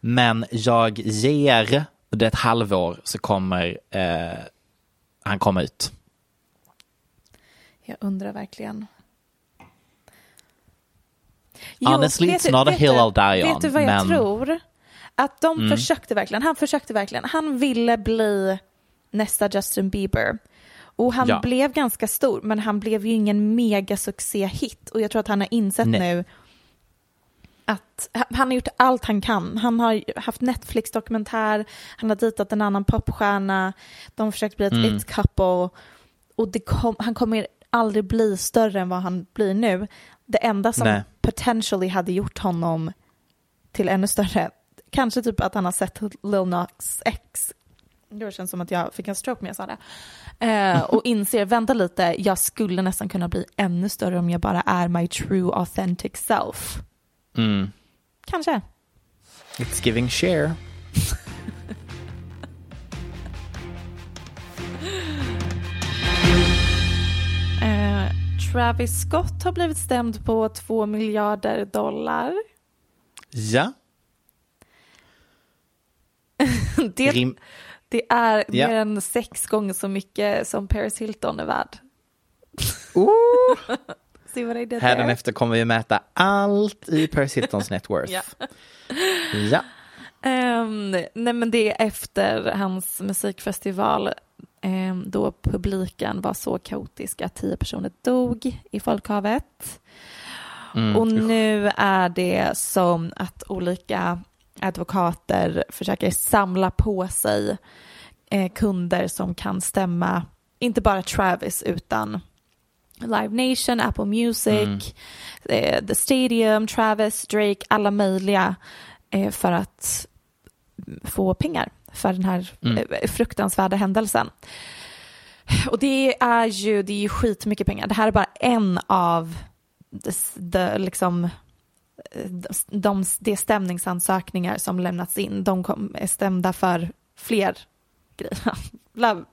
Men jag ger det ett halvår så kommer eh, han komma ut. Jag undrar verkligen. Honestly, vet it's du- not a vet hill du- I'll die Vet on, du vad jag men- Mm. tror? Att de försökte verkligen, han försökte verkligen. Han ville bli nästa Justin Bieber. Och han Ja. blev ganska stor, men han blev ju ingen megasuccé-hit. Och jag tror att han har insett Nej. nu att han har gjort allt han kan. Han har haft Netflix-dokumentär, han har dejtat en annan popstjärna, de har försökt bli ett Mm. it-couple. Och det kom, han kommer aldrig bli större än vad han blir nu. Det enda som Nej. potentially hade gjort honom till ännu större, kanske typ att han har sett Lil Nas X. Det känns som att jag fick en stroke när jag sa det. Eh, och inser, vänta lite, jag skulle nästan kunna bli ännu större om jag bara är my true authentic self. Mm. Kanske. It's giving share. Travis Scott har blivit stämd på 2 miljarder dollar. Ja. Det, Rim- det är Ja. mer än sex gånger så mycket som Paris Hilton är värd. Hädanefter kommer vi mäta allt i Paris Hiltons net worth. Ja. ja. Ehm, nej men det är efter hans musikfestival då publiken var så kaotisk att tio personer dog i folkhavet. Mm. Och nu är det som att olika advokater försöker samla på sig eh, kunder som kan stämma, inte bara Travis utan Live Nation, Apple Music, eh, The Stadium, Travis, Drake, alla möjliga eh, för att få pengar för den här Mm. eh, fruktansvärda händelsen. Och det är ju, det är ju skitmycket pengar. Det här är bara en av de, de, liksom, eh, de, de stämningsansökningar som lämnats in. De kom, är stämda för fler grejer. Bla,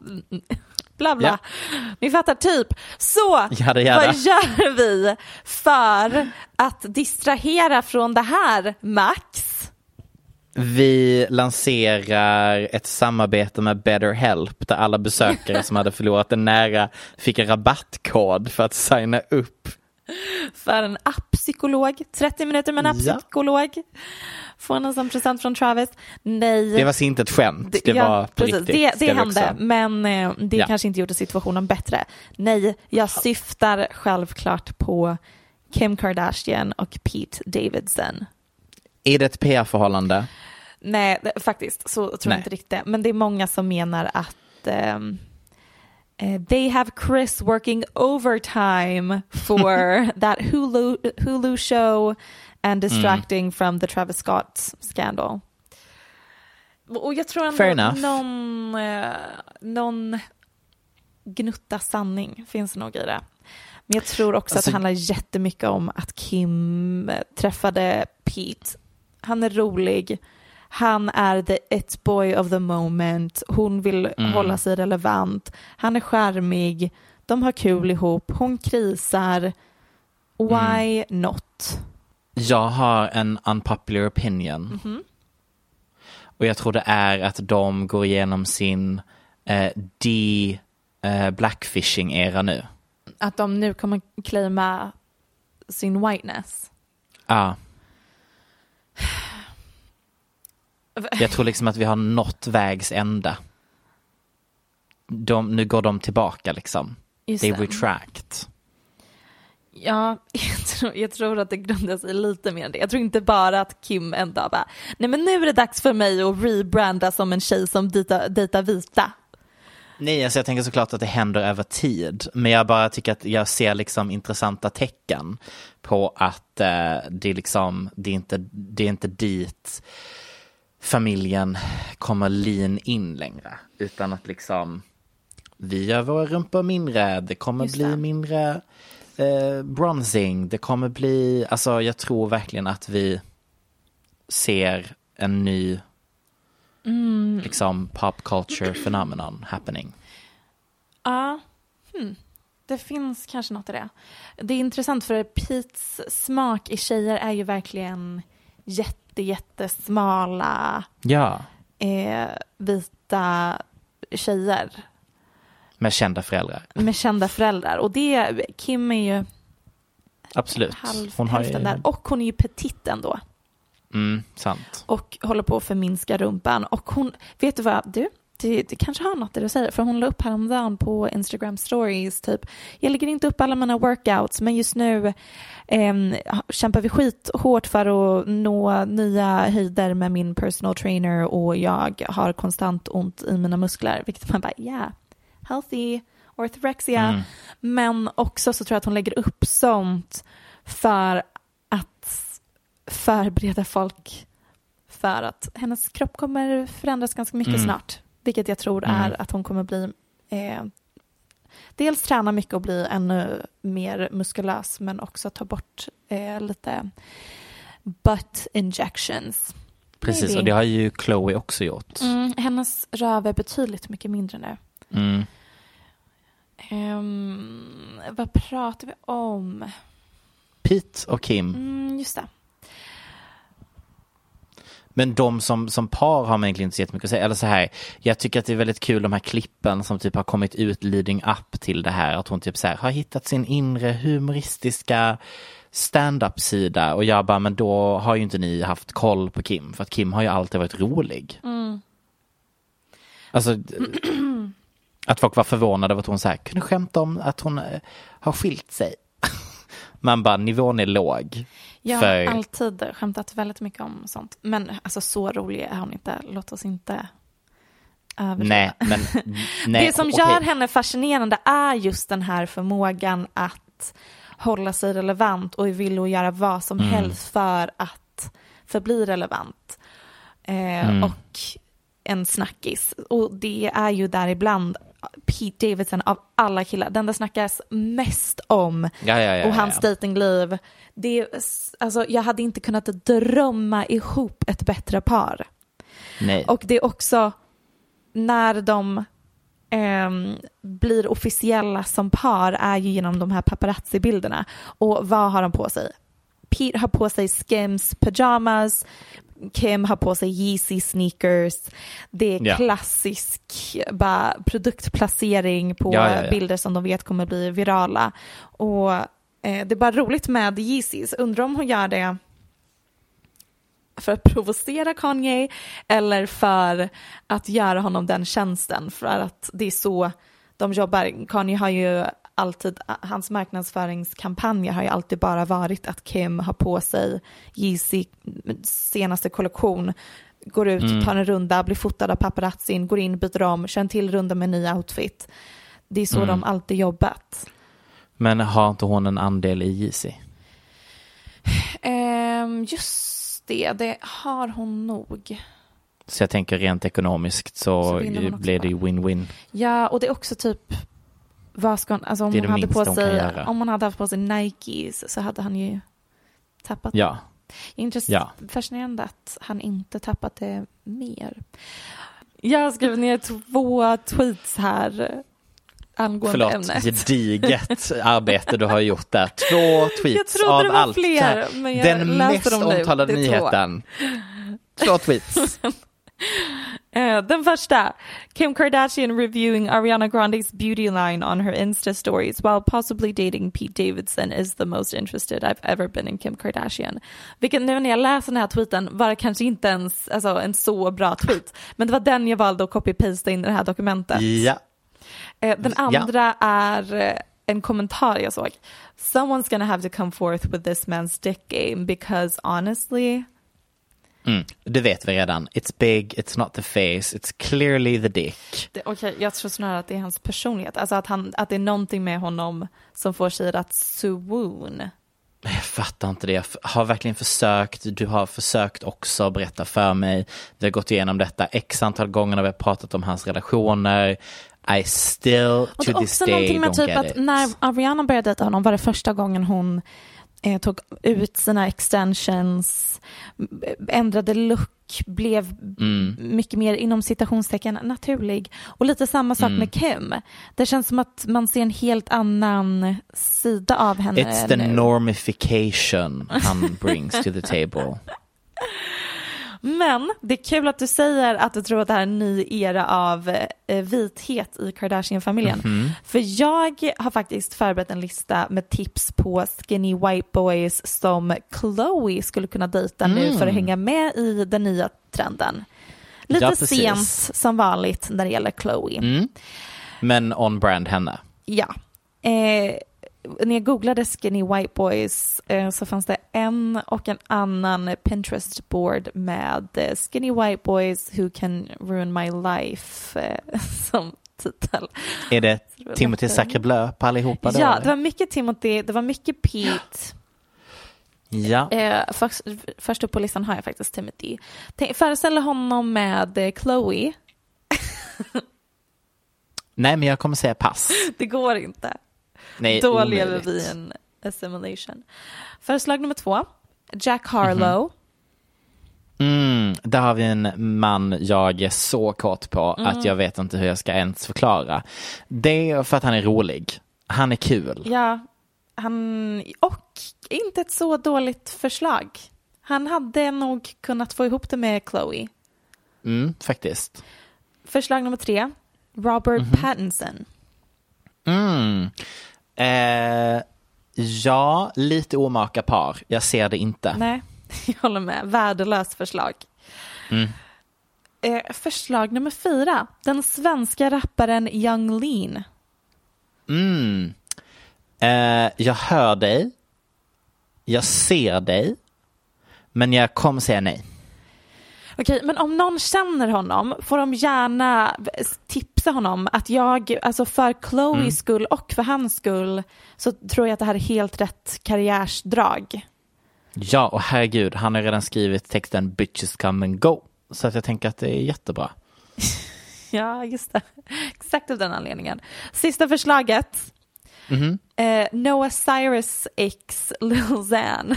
bla, bla. Ja. Ni fattar typ. Så, Jada, jada. vad gör vi för att distrahera från det här, Max? Vi lanserar ett samarbete med BetterHelp där alla besökare som hade förlorat en nära fick en rabattkod för att signa upp. för en appsykolog. 30 minuter med en Ja. appsykolog. Får en som present från Travis. Nej. Det var inte ett skämt, det ja, var på riktigt. Det, det hände, men eh, det Ja. kanske inte gjorde situationen bättre. Nej, jag syftar självklart på Kim Kardashian och Pete Davidson. Är det ett PR-förhållande? Nej, det, faktiskt, så tror Nej. jag inte riktigt det. Men det är många som menar att eh, they have Chris working overtime for that Hulu, Hulu show and distracting from the Travis Scott scandal. Och jag tror ändå någon, eh, någon gnutta sanning finns nog i det. Men jag tror också att Alltså- det handlar jättemycket om att Kim eh, träffade Pete. Han är rolig. Han är the it boy of the moment. Hon vill Mm. hålla sig relevant. Han är charmig. De har kul ihop. Hon krisar. Why Mm. not? Jag har en unpopular opinion. Mhm. Och jag tror det är att de går igenom sin eh, de eh, blackfishing-era nu. Att de nu kommer claima sin whiteness. Ja. Jag tror liksom att vi har nått vägs ände. De, nu går de tillbaka liksom. Just They det. retract. Ja, jag tror, jag tror att det grundar sig lite mer än det. Jag tror inte bara att Kim en dag bara, nej men nu är det dags för mig att rebranda som en tjej som dejtar dejta vita. Nej, alltså jag tänker såklart att det händer över tid. Men jag bara tycker att jag ser liksom intressanta tecken på att eh, det, är liksom, det, är inte, det är inte dit familjen kommer lean in längre. Utan att liksom vi gör våra rumpor mindre, det kommer Just bli det. mindre eh, bronzing, det kommer bli, alltså jag tror verkligen att vi ser en ny liksom pop culture phenomenon happening. Ja, hmm. det finns kanske något i det. Det är intressant för Pete's smak i tjejer är ju verkligen jätte, jättesmala Ja, eh, vita tjejer med kända föräldrar. med kända föräldrar. Och det, Kim är ju Absolut. halv, Hon har ju, där. Och hon är ju petit ändå. mm, sant. och håller på att förminska rumpan. Och hon, vet du vad, du, det, det kanske har något det du säger, för hon la upp häromdagen på Instagram stories, typ, jag lägger inte upp alla mina workouts, men just nu eh, kämpar vi skithårt för att nå nya höjder med min personal trainer och jag har konstant ont i mina muskler, vilket man bara, ja, yeah, healthy orthorexia. Mm. Men också så tror jag att hon lägger upp sånt för att förbereda folk för att hennes kropp kommer förändras ganska mycket Mm. snart. Vilket jag tror Mm. är att hon kommer bli eh, dels träna mycket och bli ännu mer muskulös men också ta bort eh, lite butt injections. Precis, Maybe. och det har ju Chloe också gjort. Mm, hennes röv är betydligt mycket mindre nu. Mm. Ehm, vad pratar vi om? Pete och Kim. Mm, just det. Men de som, som par har man egentligen inte så jättemycket att säga. Eller så här, jag tycker att det är väldigt kul de här klippen som typ har kommit ut leading up till det här. Att hon typ så här, har hittat sin inre humoristiska stand-up-sida. Och jag bara, men då har ju inte ni haft koll på Kim. För att Kim har ju alltid varit rolig. Alltså, att folk var förvånade över att hon så här, kunde skämta om att hon eh, har skilt sig. Man bara, nivån är låg. Jag har För- alltid skämtat väldigt mycket om sånt. Men alltså så rolig är hon inte. Låt oss inte överdriva. Nej, men nej, det som okej. gör henne fascinerande är just den här förmågan att hålla sig relevant och är villig att göra vad som Mm. helst för att förbli relevant. Eh, Mm. Och en snackis. Och det är ju där ibland Pete Davidson av alla killar, den det snackas mest om Ja, ja, ja, och hans ja. Det, är- alltså, jag hade inte kunnat drömma ihop ett bättre par. Nej. Och det är också när de ehm, blir officiella som par är ju genom de här paparazzi-bilderna. Och vad har de på sig? Pete har på sig Skims pyjamas, Kim har på sig Yeezy sneakers. Det är Ja. klassisk bara, produktplacering på Ja, ja, ja. bilder som de vet kommer bli virala. Och eh, det är bara roligt med Yeezys. Undrar om hon gör det för att provocera Kanye eller för att göra honom den tjänsten för att det är så de jobbar. Kanye har ju alltid, hans marknadsföringskampanjer har ju alltid bara varit att Kim har på sig Yeezy senaste kollektion, går ut, tar en runda, blir fotad av paparazzin, går in, byter om, kör en till runda med en ny outfit. Det är så de alltid jobbat. Men har inte hon en andel i Yeezy? Ehm, just det, det har hon nog. Så jag tänker rent ekonomiskt så, Så blir det ju win-win. Ja, och det är också typ, vad ska hon, alltså om Det är hon, det hade på hon sig, om hon hade haft på sig Nikes så hade han ju tappat Ja, Intress- Ja. Fascinerande att han inte tappat det mer. Jag har skrivit ner två tweets här angående förlåt, ämnet. gediget arbete du har gjort där. Två tweets Jag av det var allt. fler, men jag Den mest omtalade Det är två. nyheten. Två tweets. Eh, den första, Kim Kardashian reviewing Ariana Grandes beauty line on her Insta stories while possibly dating Pete Davidson is the most interested I've ever been in Kim Kardashian. Vilket nu när jag läser den här tweeten var kanske inte ens alltså, en så bra tweet, men det var den jag valde att copy-pasta in i det här dokumentet. Ja. Eh, Den Ja. andra är eh, en kommentar jag såg. Someone's gonna have to come forth with this man's dick game because honestly, Mm. Det vet vi redan. It's big, it's not the face, it's clearly the dick. okej, jag tror snarare att det är hans personlighet, alltså att, han, att det är någonting med honom som får sig att swoon. Jag fattar inte det. Jag har verkligen försökt. Du har försökt också berätta för mig. Vi har gått igenom detta x antal gånger när vi har pratat om hans relationer. I still to this också day någonting med don't typ get att it. när Ariana började dejta honom var det första gången hon tog ut sina extensions, ändrade look, blev Mm. mycket mer inom citationstecken naturlig. Och lite samma sak Mm. med Kim. Det känns som att man ser en helt annan sida av henne It's the nu. normification han brings to the table. Men det är kul att du säger att du tror att det här är en ny era av eh, vithet i Kardashian-familjen. Mhm. För jag har faktiskt förberett en lista med tips på skinny white boys som Chloe skulle kunna dejta nu för att hänga med i den nya trenden. Lite Mm. Ja, sent som vanligt när det gäller Chloe. Mm. Men on brand henne. Ja. Eh, när jag googlade skinny white boys eh, så fanns det en och en annan Pinterest board med eh, skinny white boys who can ruin my life eh, som titel. Är det Timothy. Sacrebleu på allihopa då? Ja, eller? det var mycket Timothy, det var mycket Pete. ja. Eh, först, först upp på listan har jag faktiskt Timothy. Tänk, föreställer honom med Chloe. Nej, men jag kommer säga pass. Det går inte. Nej, Då omöjligt. lever vi i en assimilation. Förslag nummer två. Jack Harlow. Mm, där har vi en man jag är så kort på Mm. att jag vet inte hur jag ska ens förklara. Det är för att han är rolig. Han är kul. Ja, han, och inte ett så dåligt förslag. Han hade nog kunnat få ihop det med Chloe. Mm, faktiskt. Förslag nummer tre. Robert Mhm. Pattinson. Mm. Eh, ja, lite omaka par. Jag ser det inte. Nej, jag håller med. Värdelöst förslag. Mm. Eh, förslag nummer fyra. Den svenska rapparen Young Lean. Mm. Eh, jag hör dig. Jag ser dig. Men jag kommer säga nej. Okej, men om någon känner honom får de gärna tipsa honom att jag, alltså för Chloes Mm. skull och för hans skull så tror jag att det här är helt rätt karriärsdrag. Ja, och herregud, han har redan skrivit texten Bitches come and go. Så att jag tänker att det är jättebra. Ja, just det. Exakt av den anledningen. Sista förslaget. Mhm. Eh, Noah Cyrus X Lil Xan.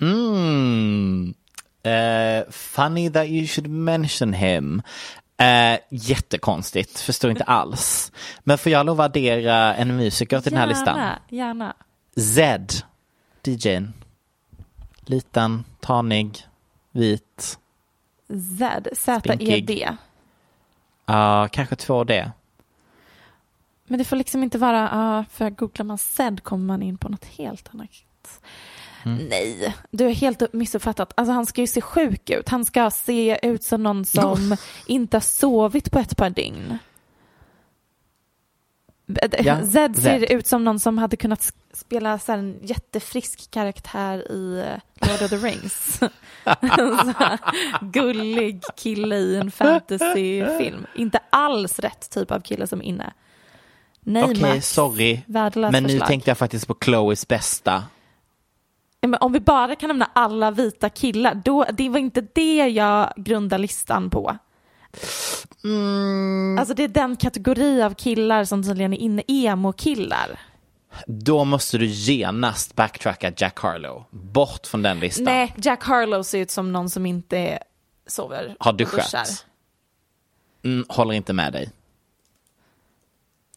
Mm. Eh, funny that you should mention him. Eh, jättekonstigt, förstår inte alls. Men får jag lov att addera en musiker till den här listan? Gärna, gärna. Zed, DJn. Liten, tanig, vit. Zed, Z-E-D. Ja, kanske 2D. Men det får liksom inte vara, uh, för googlar man Zed kommer man in på något helt annat. Mm. Nej, du är helt missuppfattat. Alltså han ska ju se sjuk ut. Han ska se ut som någon som inte har sovit på ett par dygn. Ja, Zed ser Zed. ut som någon som hade kunnat spela så en jättefrisk karaktär i eh, Lord of the Rings. Gullig kille i en fantasyfilm. Inte alls rätt typ av kille som är inne. Nej, Okej, Max. sorry. Men nu förslag. tänkte jag faktiskt på Chloes bästa. Men om vi bara kan nämna alla vita killar, då, det var inte det jag grundar listan på. Mm. Alltså det är den kategori av killar som tydligen är inne, emo-killar. Då måste du genast backtracka Jack Harlow. Bort från den listan. Nej, Jack Harlow ser ut som någon som inte sover Har duschat? Mm, håller inte med dig.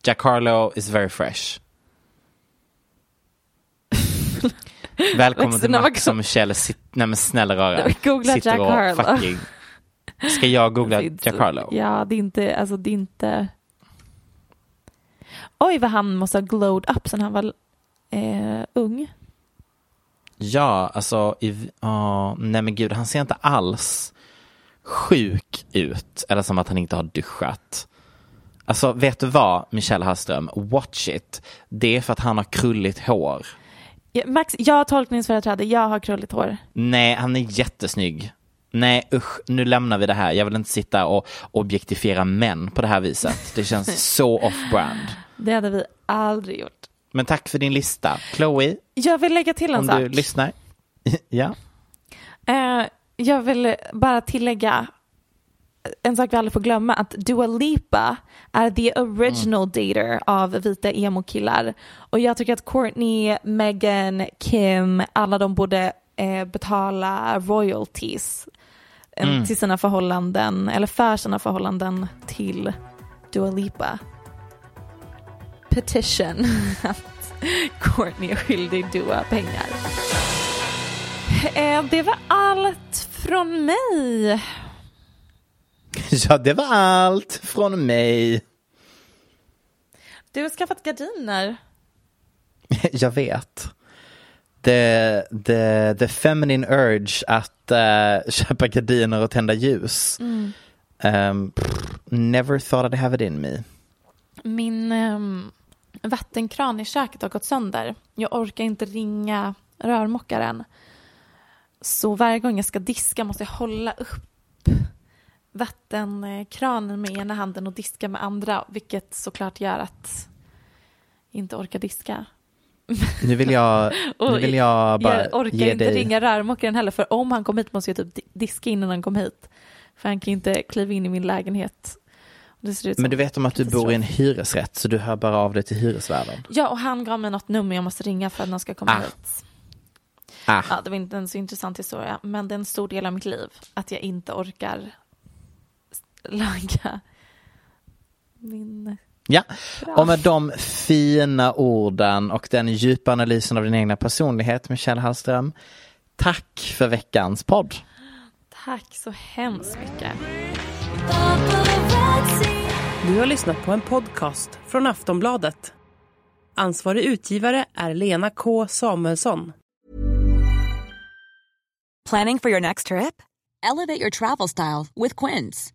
Jack Harlow is very fresh. Välkommen till Max Michelle. Sit- Nej men snälla rara. Googla Sitter Jack och Harlow. fucking- Ska jag googla Finns- Jack Harlow? Ja, det är inte, alltså det är inte... Oj, vad han måste ha glowed up sen han var eh, ung. Ja, alltså, i, ja, nej men gud, han ser inte alls sjuk ut. Eller som att han inte har duschat. Alltså, vet du vad, Michelle Hallström? Watch it. Det är för att han har krulligt hår. Max, jag har tolkningsföreträde, jag har krulligt hår. Nej, han är jättesnygg. Nej, usch, nu lämnar vi det här. Jag vill inte sitta och objektifiera män på det här viset. Det känns så off-brand. Det hade vi aldrig gjort. Men tack för din lista. Chloe, Jag vill lägga till en om sak. du lyssnar. ja. Eh, jag vill bara tillägga en sak vi aldrig får glömma, att Dua Lipa är the original dater av vita emo-killar. Och jag tycker att Courtney, Megan, Kim, alla de borde eh, betala royalties eh, till sina förhållanden, eller för sina förhållanden till Dua Lipa. Petition att Courtney är skyldig Dua pengar. Eh, det var allt från mig. ja, det var allt från mig. Du har skaffat gardiner. Jag vet. The, the, the feminine urge att eh, köpa gardiner och tända ljus. Um, pff, never thought I'd have it in me. Min ehm, vattenkran i köket har gått sönder. Jag orkar inte ringa rörmokaren. Så varje gång jag ska diska måste jag hålla upp vattenkranen med ena handen och diska med andra, vilket såklart gör att inte orkar diska. Nu vill jag, nu vill jag bara jag orkar ge inte dig... ringa rörmokaren heller, för om han kom hit måste jag typ di- diska innan han kom hit. För han kan inte kliva in i min lägenhet. Men du vet om att du bor i en hyresrätt så du hör bara av dig till hyresvärden. Ja, och han gav mig något nummer jag måste ringa för att någon ska komma Ah. hit. Ah. Ja, det var inte en så intressant historia, men det är en stor del av mitt liv att jag inte orkar laga min... Ja, och med de fina orden och den djupa analysen av din egna personlighet, Michelle Hallström. Tack för veckans podd. Tack så hemskt mycket. Du har lyssnat på en podcast från Aftonbladet. Ansvarig utgivare är Lena K Samuelsson. Planning for your next trip? Elevate your travel style with Quince.